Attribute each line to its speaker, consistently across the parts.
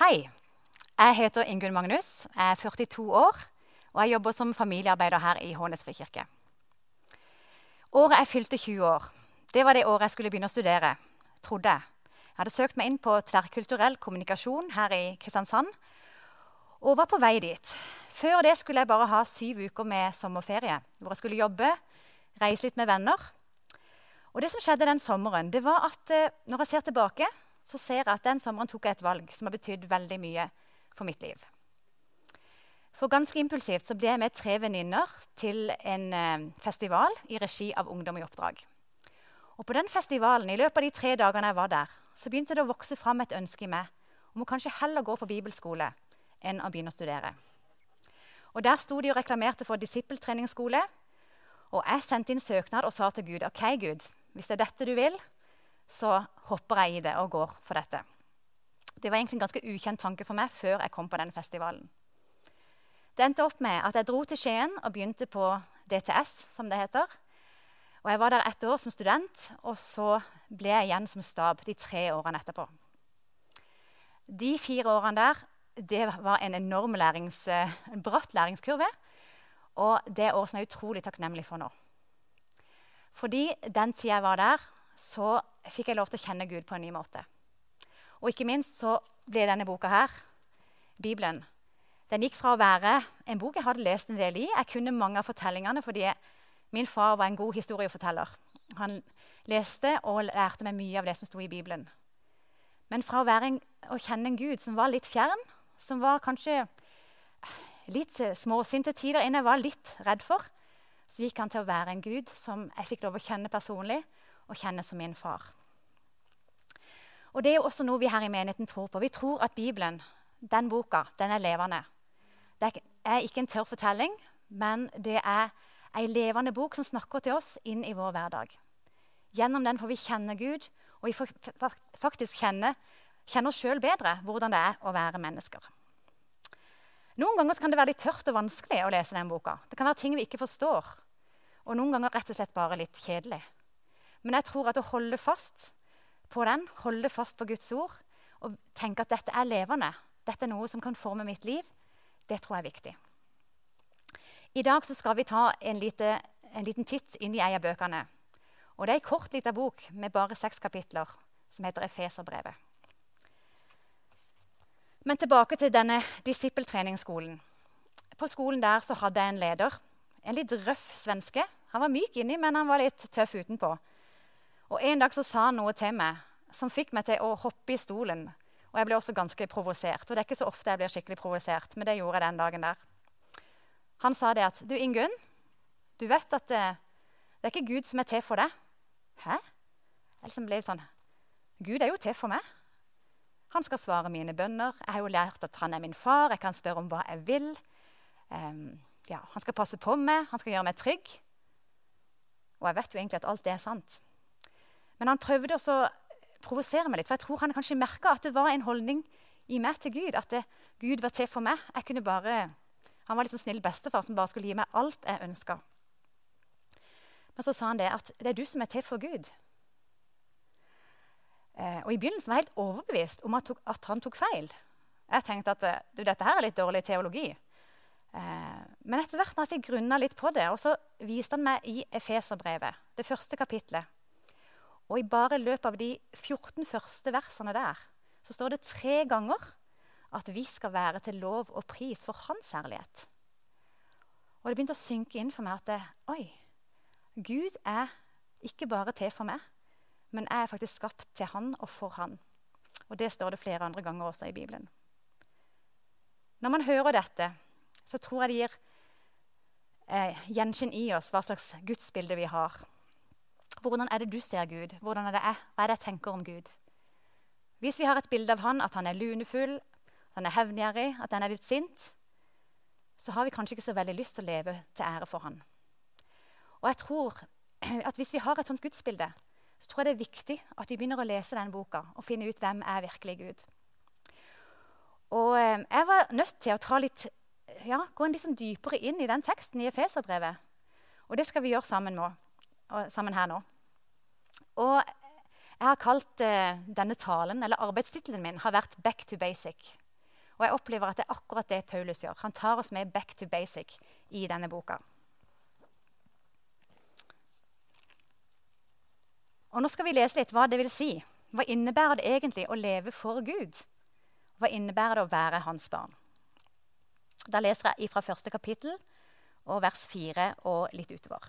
Speaker 1: Hei. Jeg heter Ingunn Magnus, jeg er 42 år og jeg jobber som familiearbeider her i Hånes frikirke. Året jeg fylte 20 år, det var det året jeg skulle begynne å studere. trodde Jeg Jeg hadde søkt meg inn på tverrkulturell kommunikasjon her i Kristiansand og var på vei dit. Før det skulle jeg bare ha syv uker med sommerferie, hvor jeg skulle jobbe, reise litt med venner. Og det som skjedde den sommeren, det var at eh, når jeg ser tilbake, så ser jeg at den sommeren tok jeg et valg som har betydd veldig mye for mitt liv. For ganske impulsivt så ble jeg med tre venninner til en eh, festival i regi av Ungdom i oppdrag. Og på den festivalen, I løpet av de tre dagene jeg var der, så begynte det å vokse fram et ønske i meg om å kanskje heller gå på bibelskole enn å begynne å studere. Og Der sto de og reklamerte for disippeltreningsskole. Og jeg sendte inn søknad og sa til Gud ok Gud, hvis det er dette du vil, så hopper jeg i det og går for dette. Det var egentlig en ganske ukjent tanke for meg før jeg kom på den festivalen. Det endte opp med at jeg dro til Skien og begynte på DTS, som det heter. Og Jeg var der ett år som student, og så ble jeg igjen som stab de tre årene etterpå. De fire årene der det var en enorm lærings, en bratt læringskurve. Og det er år som jeg er utrolig takknemlig for nå. Fordi den tida jeg var der, så fikk jeg lov til å kjenne Gud på en ny måte. Og ikke minst så ble denne boka her, Bibelen, den gikk fra å være en bok jeg hadde lest en del i. Jeg kunne mange av fortellingene fordi min far var en god historieforteller. Han leste og lærte meg mye av det som sto i Bibelen. Men fra å, en, å kjenne en Gud som var litt fjern, som var kanskje litt småsint til tider, en jeg var litt redd for, så gikk han til å være en Gud som jeg fikk lov å kjenne personlig, og kjenne som min far. Og Det er jo også noe vi her i menigheten tror på. Vi tror at Bibelen, den boka, den er levende. Det er ikke en tørr fortelling, men det er ei levende bok som snakker til oss inn i vår hverdag. Gjennom den får vi kjenne Gud, og vi får faktisk kjenne, kjenne oss sjøl bedre hvordan det er å være mennesker. Noen ganger kan det være litt tørt og vanskelig å lese den boka. Det kan være ting vi ikke forstår, og noen ganger rett og slett bare litt kjedelig. Men jeg tror at å holde fast på den, holde fast på Guds ord og tenke at dette er levende, dette er noe som kan forme mitt liv, det tror jeg er viktig. I dag skal vi ta en, lite, en liten titt inn i ei av bøkene. Og Det er ei kort lita bok med bare seks kapitler som heter Efeserbrevet. Men tilbake til denne disippeltreningsskolen. På skolen der så hadde jeg en leder. En litt røff svenske. Han var myk inni, men han var litt tøff utenpå. Og En dag så sa han noe til meg som fikk meg til å hoppe i stolen. Og jeg ble også ganske provosert. Og det er ikke så ofte jeg blir skikkelig provosert, men det gjorde jeg den dagen der. Han sa det at Du, Ingunn, du vet at det, det er ikke Gud som er til for deg. Hæ? Jeg liksom ble litt sånn Gud er jo til for meg. Han skal svare mine bønner. Jeg har jo lært at han er min far. Jeg kan spørre om hva jeg vil. Um, ja, han skal passe på meg, han skal gjøre meg trygg. Og jeg vet jo egentlig at alt det er sant. Men han prøvde også å provosere meg litt, for jeg tror han kanskje merka at det var en holdning i meg til Gud. At det, Gud var til for meg. Bare, Han var litt sånn snill bestefar som bare skulle gi meg alt jeg ønska. Men så sa han det at det er du som er til for Gud. Eh, og I begynnelsen var jeg helt overbevist om at, at, han tok feil. Jeg tenkte at eh, du, dette her er litt dårlig teologi. Eh, men etter hvert når jeg fikk grunna litt på det, og så viste han meg i Efeserbrevet, det første kapitlet, og i bare løpet av de 14 første versene der så står det tre ganger at vi skal være til lov og pris for hans herlighet. Og det begynte å synke inn for meg at det, oi, Gud er ikke bare til for meg, men jeg er faktisk skapt til han og for han. Og det står det flere andre ganger også i Bibelen. Når man hører dette, så tror jeg det gir eh, gjenskinn i oss hva slags gudsbilde vi har. Hvordan er det du ser Gud? Hvordan er det jeg? Hva er det jeg tenker om Gud? Hvis vi har et bilde av han, at han er lunefull, at han er hevngjerrig, at han er litt sint, så har vi kanskje ikke så veldig lyst til å leve til ære for han. Og jeg tror at Hvis vi har et sånt gudsbilde, så tror jeg det er viktig at vi begynner å lese den boka og finne ut hvem er virkelig Gud. Og eh, Jeg var nødt til å litt, ja, gå en litt sånn dypere inn i den teksten i Efeserbrevet. Og det skal vi gjøre sammen, nå, sammen her nå. Og jeg har kalt uh, denne talen, eller arbeidstittelen min har vært 'Back to basic'. Og jeg opplever at det er akkurat det Paulus gjør. Han tar oss med back to basic i denne boka. Og Nå skal vi lese litt hva det vil si. Hva innebærer det egentlig å leve for Gud? Hva innebærer det å være hans barn? Da leser jeg fra første kapittel og vers fire og litt utover.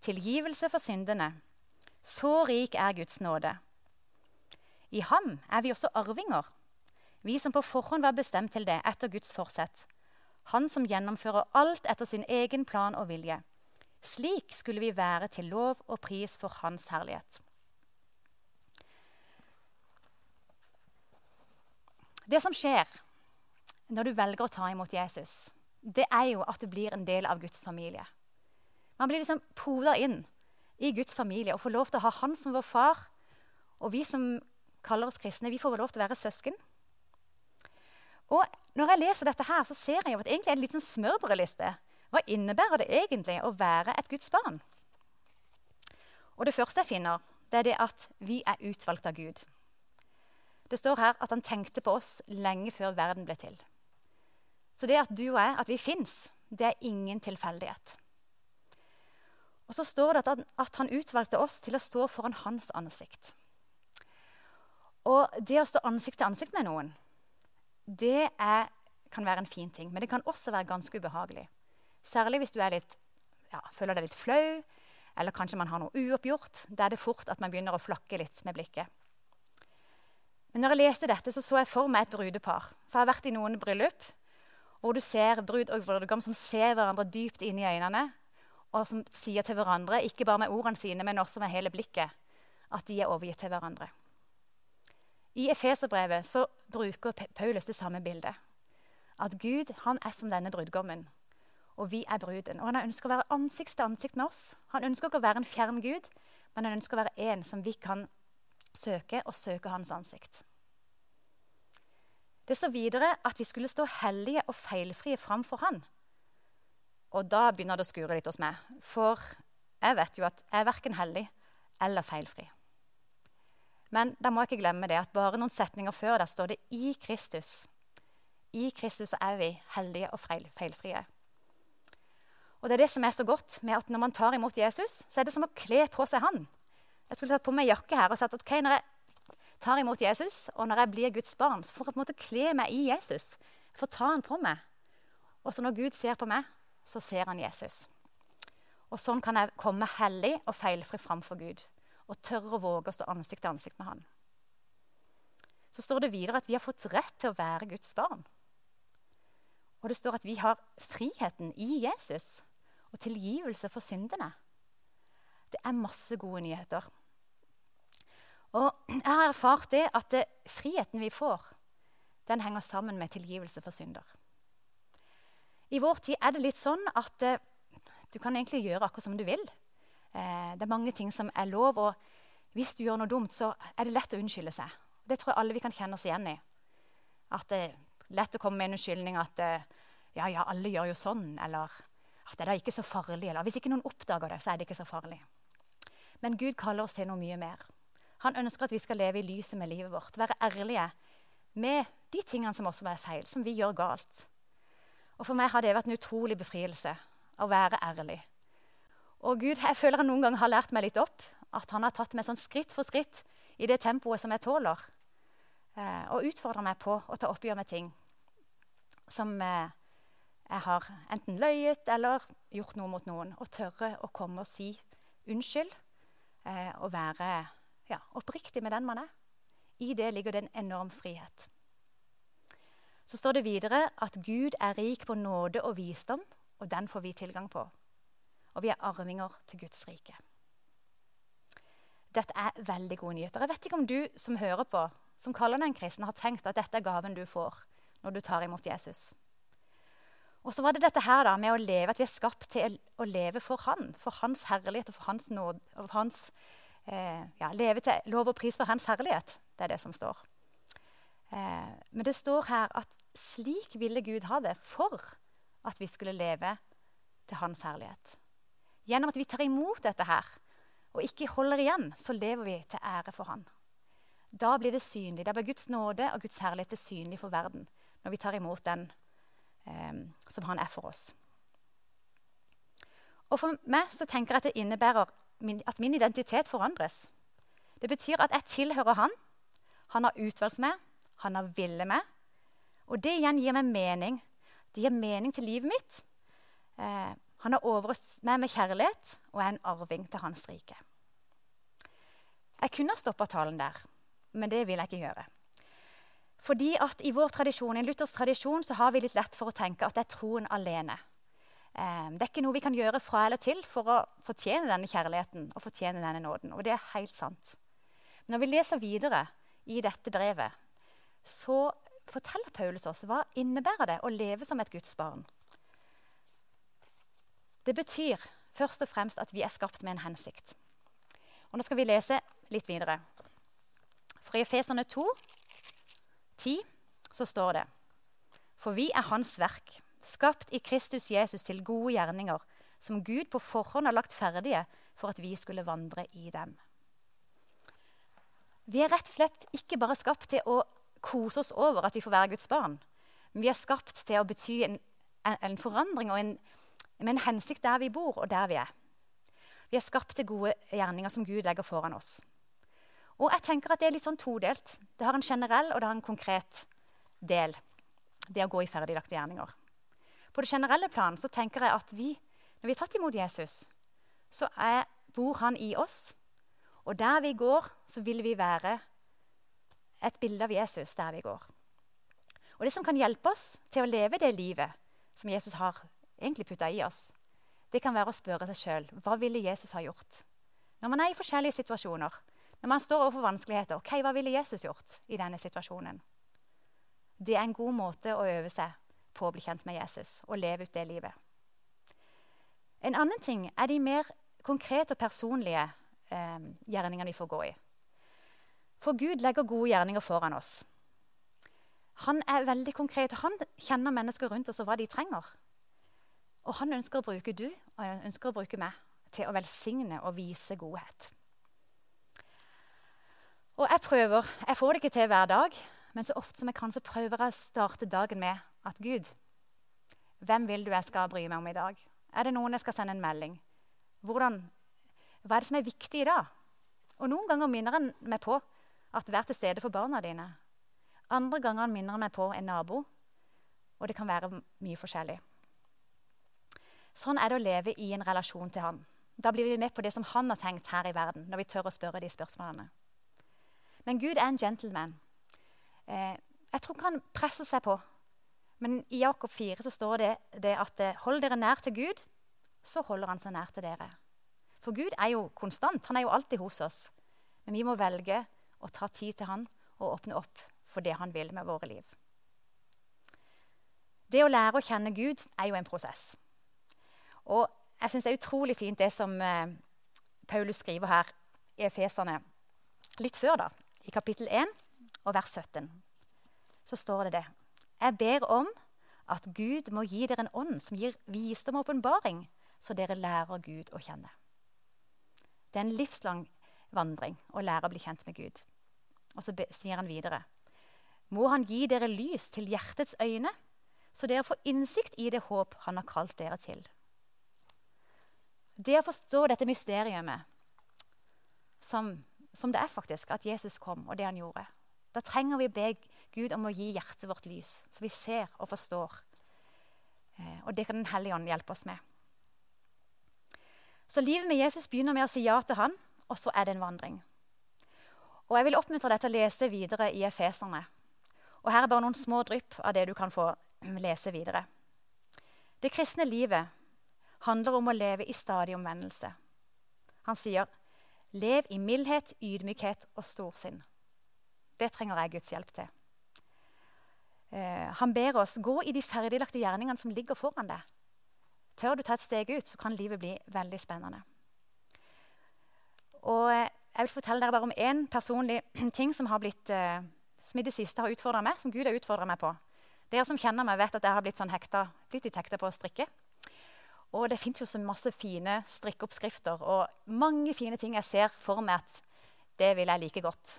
Speaker 1: tilgivelse for syndene. Så rik er Guds nåde. I ham er vi også arvinger, vi som på forhånd var bestemt til det etter Guds forsett. Han som gjennomfører alt etter sin egen plan og vilje. Slik skulle vi være til lov og pris for Hans herlighet. Det som skjer når du velger å ta imot Jesus, det er jo at du blir en del av Guds familie. Man blir liksom poda inn i Guds familie og får lov til å ha Han som vår far. Og vi som kaller oss kristne, vi får lov til å være søsken. Og når jeg leser dette her, så ser jeg jo at egentlig er en liten smørbrødliste. Hva innebærer det egentlig å være et Guds barn? Og Det første jeg finner, det er det at vi er utvalgt av Gud. Det står her at han tenkte på oss lenge før verden ble til. Så det at du og jeg, at vi fins, det er ingen tilfeldighet. Og så står det at han, at han, utvalgte oss til å stå foran hans ansikt. Og det å stå ansikt til ansikt med noen, det er, kan være en fin ting. Men det kan også være ganske ubehagelig. Særlig hvis du litt, ja, føler deg litt flau, eller kanskje man har noe uoppgjort. Da er det fort at man begynner å flakke litt med blikket. Men når jeg leste dette, så, så jeg for meg et brudepar. For jeg har vært i noen bryllup hvor du ser brud og brudgom som ser hverandre dypt inn i øynene, og som sier til hverandre, ikke bare med ordene sine, men også med hele blikket, at de er overgitt til hverandre. I Efeserbrevet bruker Paulus det samme bildet. At Gud han er som denne brudgommen, og vi er bruden. Og Han ønsker å være ansikt til ansikt med oss. Han ønsker ikke å være en fjern Gud, men han ønsker å være en som vi kan søke og søke hans ansikt. Det står videre at vi skulle stå hellige og feilfrie framfor Han. Og da begynner det å skure litt hos meg, for jeg vet jo at jeg er verken hellig eller feilfri. Men da må jeg ikke glemme det at bare noen setninger før der står det 'i Kristus'. I Kristus er vi heldige og feilfrie. Og det er det som er så godt med at når man tar imot Jesus, så er det som å kle på seg han. Jeg skulle tatt på meg jakke her og sagt at okay, når jeg tar imot Jesus, og når jeg blir Guds barn, så får jeg på en måte kle meg i Jesus. Jeg får ta han på meg. Og så når Gud ser på meg, så ser han Jesus. Og sånn kan jeg komme hellig og feilfri framfor Gud og tørre å våge å stå ansikt til ansikt med han. Så står det videre at vi har fått rett til å være Guds barn. Og det står at vi har friheten i Jesus og tilgivelse for syndene. Det er masse gode nyheter. Og jeg har erfart det at det, friheten vi får, den henger sammen med tilgivelse for synder. I vår tid er det litt sånn at eh, du kan egentlig gjøre akkurat som du vil. Eh, det er mange ting som er lov, og hvis du gjør noe dumt, så er det lett å unnskylde seg. Det tror jeg alle vi kan kjenne oss igjen i. At det er lett å komme med en unnskyldning at eh, ja, ja, alle gjør jo sånn, eller at det er da ikke så farlig. Eller hvis ikke noen oppdager det, så er det ikke så farlig. Men Gud kaller oss til noe mye mer. Han ønsker at vi skal leve i lyset med livet vårt. Være ærlige med de tingene som også er feil, som vi gjør galt. Og For meg har det vært en utrolig befrielse å være ærlig og Gud, jeg føler han noen ganger har lært meg litt opp. At han har tatt meg sånn skritt for skritt i det tempoet som jeg tåler. Eh, og utfordrer meg på å ta oppgjør med ting som eh, jeg har enten løyet eller gjort noe mot noen. Og tørre å komme og si unnskyld eh, og være ja, oppriktig med den man er. I det ligger det en enorm frihet. Så står det videre at Gud er rik på nåde og visdom, og den får vi tilgang på og vi er arvinger til Guds rike. Dette er veldig gode nyheter. Jeg vet ikke om du som hører på, som kaller deg en kristen, har tenkt at dette er gaven du får når du tar imot Jesus. Og så var det dette her da, med å leve, at vi er skapt til å leve for Han. For Hans herlighet og for Hans nåde. For hans, eh, ja, leve til lov og pris for Hans herlighet. Det er det som står. Eh, men det står her at slik ville Gud ha det for at vi skulle leve til Hans herlighet. Gjennom at vi tar imot dette her og ikke holder igjen, så lever vi til ære for Han. Da blir det synlig. Da blir Guds nåde og Guds herlighet synlig for verden når vi tar imot den eh, som Han er for oss. Og For meg så tenker jeg at det innebærer min, at min identitet forandres. Det betyr at jeg tilhører Han. Han har utvalgt meg, han har villet meg. Og det igjen gir meg mening. Det gir mening til livet mitt. Eh, han har overøst meg med kjærlighet og er en arving til hans rike. Jeg kunne ha stoppa talen der, men det vil jeg ikke gjøre. Fordi at I vår tradisjon, i en luthersk tradisjon så har vi litt lett for å tenke at det er troen alene. Eh, det er ikke noe vi kan gjøre fra eller til for å fortjene denne kjærligheten og fortjene denne nåden. Og det er helt sant. Men når vi leser videre i dette brevet, så forteller Paulus oss hva innebærer det å leve som et Guds barn. Det betyr først og fremst at vi er skapt med en hensikt. Og Nå skal vi lese litt videre. For i Efeserne 2, 10, så står det For vi er Hans verk, skapt i Kristus Jesus til gode gjerninger, som Gud på forhånd har lagt ferdige for at vi skulle vandre i dem. Vi er rett og slett ikke bare skapt til å kose oss over at vi får være Guds barn. Men vi er skapt til å bety en, en forandring en, med en hensikt der vi bor, og der vi er. Vi er skapt til gode gjerninger som Gud legger foran oss. Og jeg tenker at Det er litt sånn todelt. Det har en generell og det har en konkret del. Det å gå i ferdiglagte gjerninger. På det generelle plan så tenker jeg at vi, når vi er tatt imot Jesus, så er, bor han i oss. Og der vi går, så vil vi være et bilde av Jesus der vi går. Og Det som kan hjelpe oss til å leve det livet som Jesus har egentlig putta i oss, det kan være å spørre seg sjøl hva ville Jesus ha gjort? Når man er i forskjellige situasjoner, når man står overfor vanskeligheter, ok, hva ville Jesus gjort i denne situasjonen? Det er en god måte å øve seg på å bli kjent med Jesus og leve ut det livet. En annen ting er de mer konkrete og personlige eh, gjerningene vi får gå i. For Gud legger gode gjerninger foran oss. Han er veldig konkret. Han kjenner mennesker rundt oss og hva de trenger. Og han ønsker å bruke du og han ønsker å bruke meg til å velsigne og vise godhet. Og jeg prøver. Jeg får det ikke til hver dag, men så ofte som jeg kan, så prøver jeg å starte dagen med at Gud, hvem vil du jeg skal bry meg om i dag? Er det noen jeg skal sende en melding? Hvordan, hva er det som er viktig i dag? Og noen ganger minner han meg på at vær til stede for barna dine. Andre ganger minner han meg på en nabo. Og det kan være mye forskjellig. Sånn er det å leve i en relasjon til han. Da blir vi med på det som han har tenkt her i verden, når vi tør å spørre de spørsmålene. Men Gud er en gentleman. Eh, jeg tror ikke han presser seg på. Men i Jakob 4 så står det, det at eh, hold dere nær til Gud, så holder han seg nær til dere. For Gud er jo konstant. Han er jo alltid hos oss. Men vi må velge å ta tid til han og åpne opp for det han vil med våre liv. Det å lære å kjenne Gud er jo en prosess. Og jeg syns det er utrolig fint det som eh, Paulus skriver her i Efeserne. Litt før, da, i kapittel 1 og vers 17, så står det det. Jeg ber om at Gud må gi dere en ånd som gir visdom og åpenbaring, så dere lærer Gud å kjenne. Det er en livslang vandring og lære å bli kjent med Gud. Og så sier han videre.: Må Han gi dere lys til hjertets øyne, så dere får innsikt i det håp Han har kalt dere til. Det å forstå dette mysteriet som som det er faktisk, at Jesus kom, og det han gjorde. Da trenger vi å be Gud om å gi hjertet vårt lys, så vi ser og forstår. Eh, og det kan Den hellige ånd hjelpe oss med. Så livet med Jesus begynner med å si ja til han, og så er det en vandring. Og Jeg vil oppmuntre deg til å lese videre i Efeserne. Og Her er bare noen små drypp av det du kan få lese videre. Det kristne livet handler om å leve i stadig omvendelse. Han sier Lev i mildhet, ydmykhet og storsinn. Det trenger jeg Guds hjelp til. Eh, han ber oss gå i de ferdiglagte gjerningene som ligger foran deg. Tør du ta et steg ut, så kan livet bli veldig spennende. Og eh, Jeg vil fortelle dere bare om én personlig ting som, blitt, eh, som i det siste har utfordra meg. som Gud har utfordra meg på. Dere som kjenner meg, vet at jeg har blitt, sånn hekta, blitt litt hekta på å strikke. Og det fins jo så masse fine strikkeoppskrifter og mange fine ting jeg ser for meg at det vil jeg like godt.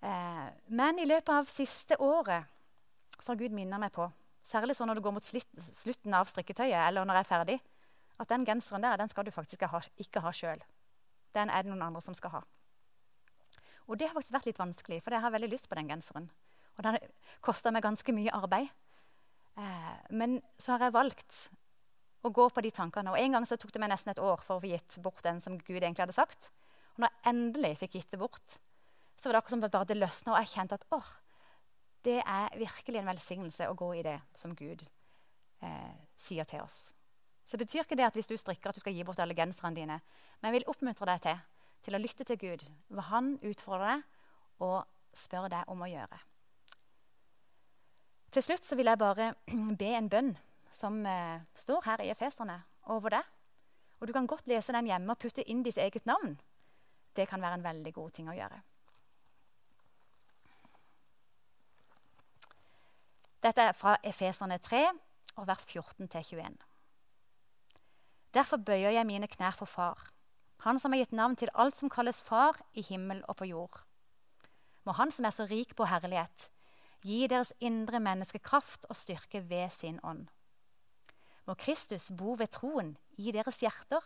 Speaker 1: Eh, men i løpet av siste året så har Gud minnet meg på, særlig sånn når du går mot slutten av strikketøyet, eller når jeg er ferdig, at den genseren der den skal du faktisk ikke ha sjøl. Den er det noen andre som skal ha. Og det har faktisk vært litt vanskelig, for jeg har veldig lyst på den genseren. Og den kosta meg ganske mye arbeid. Eh, men så har jeg valgt å gå på de tankene. Og En gang så tok det meg nesten et år for å få gitt bort den som Gud egentlig hadde sagt. Og når jeg endelig fikk gitt det bort, så var det akkurat som bare det løsna, og jeg kjente at åh, det er virkelig en velsignelse å gå i det som Gud eh, sier til oss. Så betyr ikke det at hvis du strikker, at du skal gi bort alle genserne dine. Men jeg vil oppmuntre deg til, til å lytte til Gud, hva han utfordrer deg, og spør deg om å gjøre. Til slutt så vil jeg bare be en bønn som eh, står her i Efeserne over deg. Og Du kan godt lese den hjemme og putte inn ditt eget navn. Det kan være en veldig god ting å gjøre. Dette er fra Efeserne 3, vers 14-21. Derfor bøyer jeg mine knær for Far, Han som har gitt navn til alt som kalles Far i himmel og på jord. Må Han som er så rik på herlighet, gi deres indre menneske kraft og styrke ved sin ånd. Må Kristus bo ved troen i deres hjerter,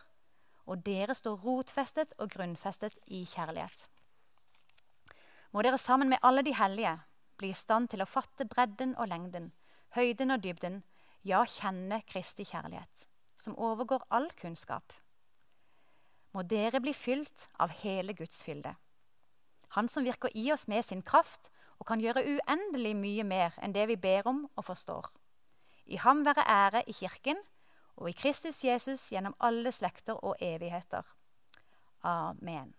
Speaker 1: og dere står rotfestet og grunnfestet i kjærlighet. Må dere sammen med alle de hellige bli i stand til å fatte bredden og lengden, høyden og dybden, ja, kjenne Kristi kjærlighet, som overgår all kunnskap. Må dere bli fylt av hele Guds fylde. Han som virker i oss med sin kraft og kan gjøre uendelig mye mer enn det vi ber om og forstår. I ham være ære i Kirken og i Kristus Jesus gjennom alle slekter og evigheter. Amen.